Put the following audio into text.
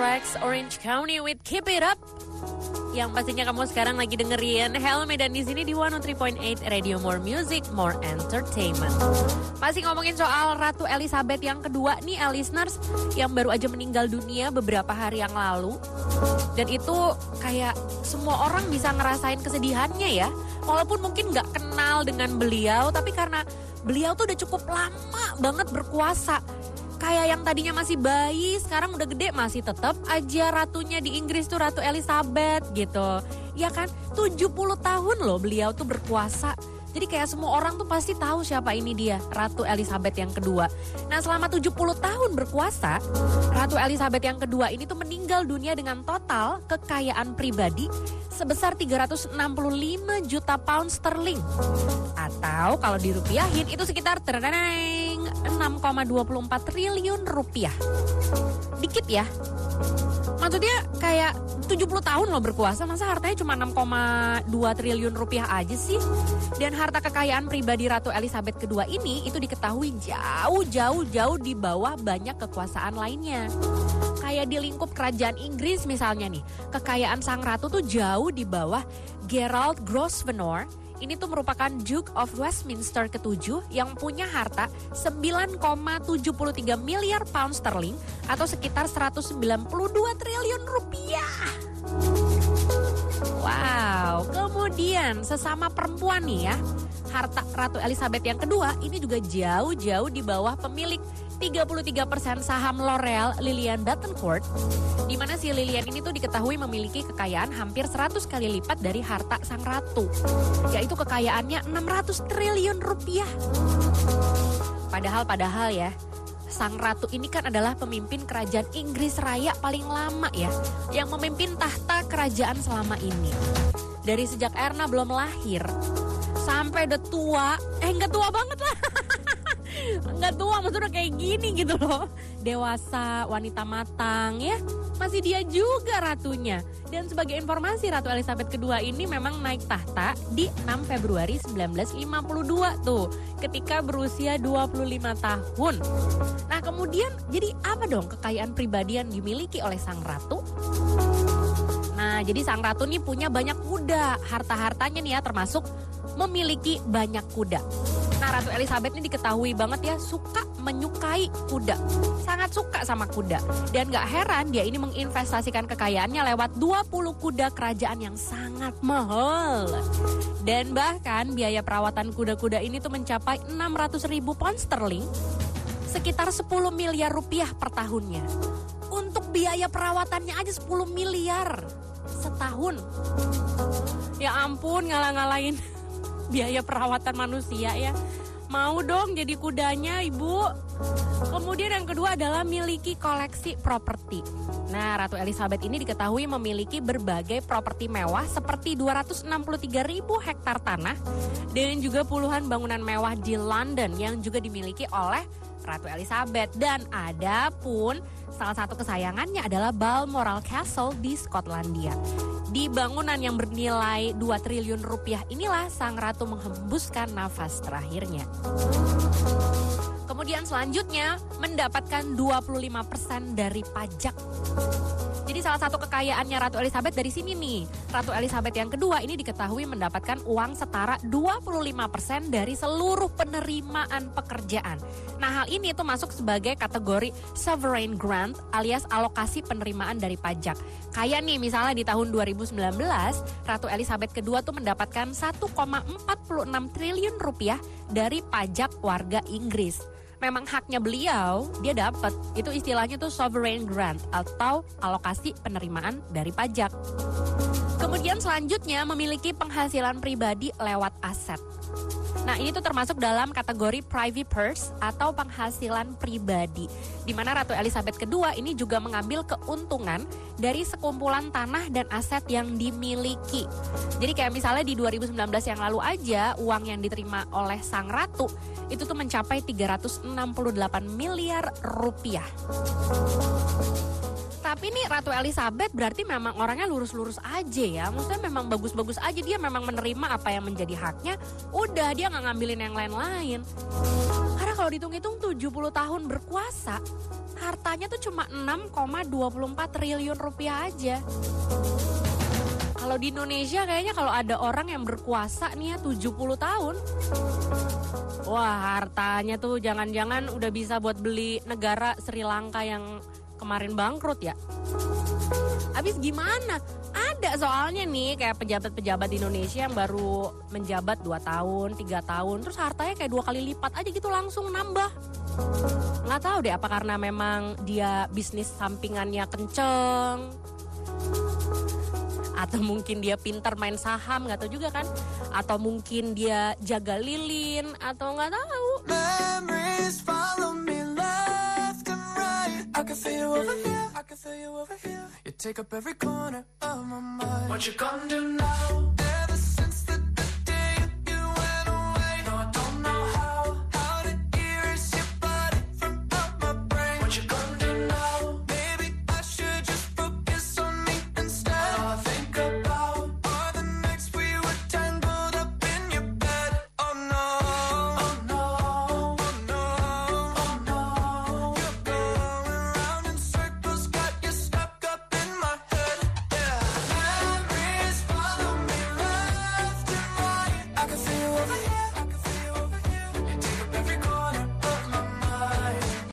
Anthrax Orange County with Keep It Up. Yang pastinya kamu sekarang lagi dengerin Helmi dan di sini di 103.8 Radio More Music, More Entertainment. Masih ngomongin soal Ratu Elizabeth yang kedua nih, listeners, yang baru aja meninggal dunia beberapa hari yang lalu. Dan itu kayak semua orang bisa ngerasain kesedihannya ya. Walaupun mungkin nggak kenal dengan beliau, tapi karena beliau tuh udah cukup lama banget berkuasa kayak yang tadinya masih bayi sekarang udah gede masih tetap aja ratunya di Inggris tuh Ratu Elizabeth gitu. Ya kan 70 tahun loh beliau tuh berkuasa. Jadi kayak semua orang tuh pasti tahu siapa ini dia, Ratu Elizabeth yang kedua. Nah selama 70 tahun berkuasa, Ratu Elizabeth yang kedua ini tuh meninggal dunia dengan total kekayaan pribadi sebesar 365 juta pound sterling. Atau kalau dirupiahin itu sekitar 6,24 triliun rupiah. Dikit ya. Maksudnya kayak 70 tahun loh berkuasa, masa hartanya cuma 6,2 triliun rupiah aja sih? Dan harta kekayaan pribadi Ratu Elizabeth II ini itu diketahui jauh-jauh-jauh di bawah banyak kekuasaan lainnya. Kayak di lingkup kerajaan Inggris misalnya nih, kekayaan sang ratu tuh jauh di bawah Gerald Grosvenor ini tuh merupakan Duke of Westminster ketujuh yang punya harta 9,73 miliar pound sterling atau sekitar 192 triliun rupiah. Wow, kemudian sesama perempuan nih ya, harta Ratu Elizabeth yang kedua ini juga jauh-jauh di bawah pemilik 33% saham L'Oreal Lilian Bettencourt, di mana si Lilian ini tuh diketahui memiliki kekayaan hampir 100 kali lipat dari harta sang ratu, yaitu kekayaannya 600 triliun rupiah. Padahal padahal ya, sang ratu ini kan adalah pemimpin kerajaan Inggris Raya paling lama ya, yang memimpin tahta kerajaan selama ini. Dari sejak Erna belum lahir sampai udah tua, eh nggak tua banget lah. nggak tua maksudnya kayak gini gitu loh. Dewasa wanita matang ya. Masih dia juga ratunya. Dan sebagai informasi Ratu Elizabeth II ini memang naik tahta di 6 Februari 1952 tuh ketika berusia 25 tahun. Nah kemudian jadi apa dong kekayaan pribadi yang dimiliki oleh sang ratu? Nah, jadi sang ratu nih punya banyak kuda. Harta-hartanya nih ya termasuk memiliki banyak kuda. Ratu Elizabeth ini diketahui banget ya suka menyukai kuda. Sangat suka sama kuda. Dan gak heran dia ini menginvestasikan kekayaannya lewat 20 kuda kerajaan yang sangat mahal. Dan bahkan biaya perawatan kuda-kuda ini tuh mencapai 600 ribu pound sterling. Sekitar 10 miliar rupiah per tahunnya. Untuk biaya perawatannya aja 10 miliar setahun. Ya ampun ngalah-ngalahin biaya perawatan manusia ya. Mau dong jadi kudanya ibu. Kemudian yang kedua adalah miliki koleksi properti. Nah, Ratu Elizabeth ini diketahui memiliki berbagai properti mewah seperti 263 ribu hektar tanah dan juga puluhan bangunan mewah di London yang juga dimiliki oleh Ratu Elizabeth. Dan ada pun salah satu kesayangannya adalah Balmoral Castle di Skotlandia. Di bangunan yang bernilai 2 triliun rupiah inilah sang ratu menghembuskan nafas terakhirnya. Kemudian selanjutnya mendapatkan 25% dari pajak. Jadi salah satu kekayaannya Ratu Elizabeth dari sini nih. Ratu Elizabeth yang kedua ini diketahui mendapatkan uang setara 25% dari seluruh penerimaan pekerjaan. Nah hal ini itu masuk sebagai kategori sovereign grant alias alokasi penerimaan dari pajak. Kayak nih misalnya di tahun 2019 Ratu Elizabeth kedua tuh mendapatkan 1,46 triliun rupiah dari pajak warga Inggris memang haknya beliau, dia dapat. Itu istilahnya tuh sovereign grant atau alokasi penerimaan dari pajak. Kemudian selanjutnya memiliki penghasilan pribadi lewat aset. Nah ini tuh termasuk dalam kategori private purse atau penghasilan pribadi. Di mana Ratu Elizabeth II ini juga mengambil keuntungan dari sekumpulan tanah dan aset yang dimiliki. Jadi kayak misalnya di 2019 yang lalu aja uang yang diterima oleh sang ratu itu tuh mencapai 368 miliar rupiah. Tapi nih Ratu Elizabeth berarti memang orangnya lurus-lurus aja ya. Maksudnya memang bagus-bagus aja dia memang menerima apa yang menjadi haknya. Udah dia nggak ngambilin yang lain-lain. Karena kalau dihitung-hitung 70 tahun berkuasa, hartanya tuh cuma 6,24 triliun rupiah aja. Kalau di Indonesia kayaknya kalau ada orang yang berkuasa nih ya 70 tahun. Wah hartanya tuh jangan-jangan udah bisa buat beli negara Sri Lanka yang kemarin bangkrut ya. Habis gimana? Ada soalnya nih kayak pejabat-pejabat di Indonesia yang baru menjabat 2 tahun, 3 tahun, terus hartanya kayak dua kali lipat aja gitu langsung nambah. Nggak tahu deh apa karena memang dia bisnis sampingannya kenceng, atau mungkin dia pintar main saham nggak tahu juga kan atau mungkin dia jaga lilin atau nggak tahu you over here. I can feel you over here. You take up every corner of my mind. What you gonna do now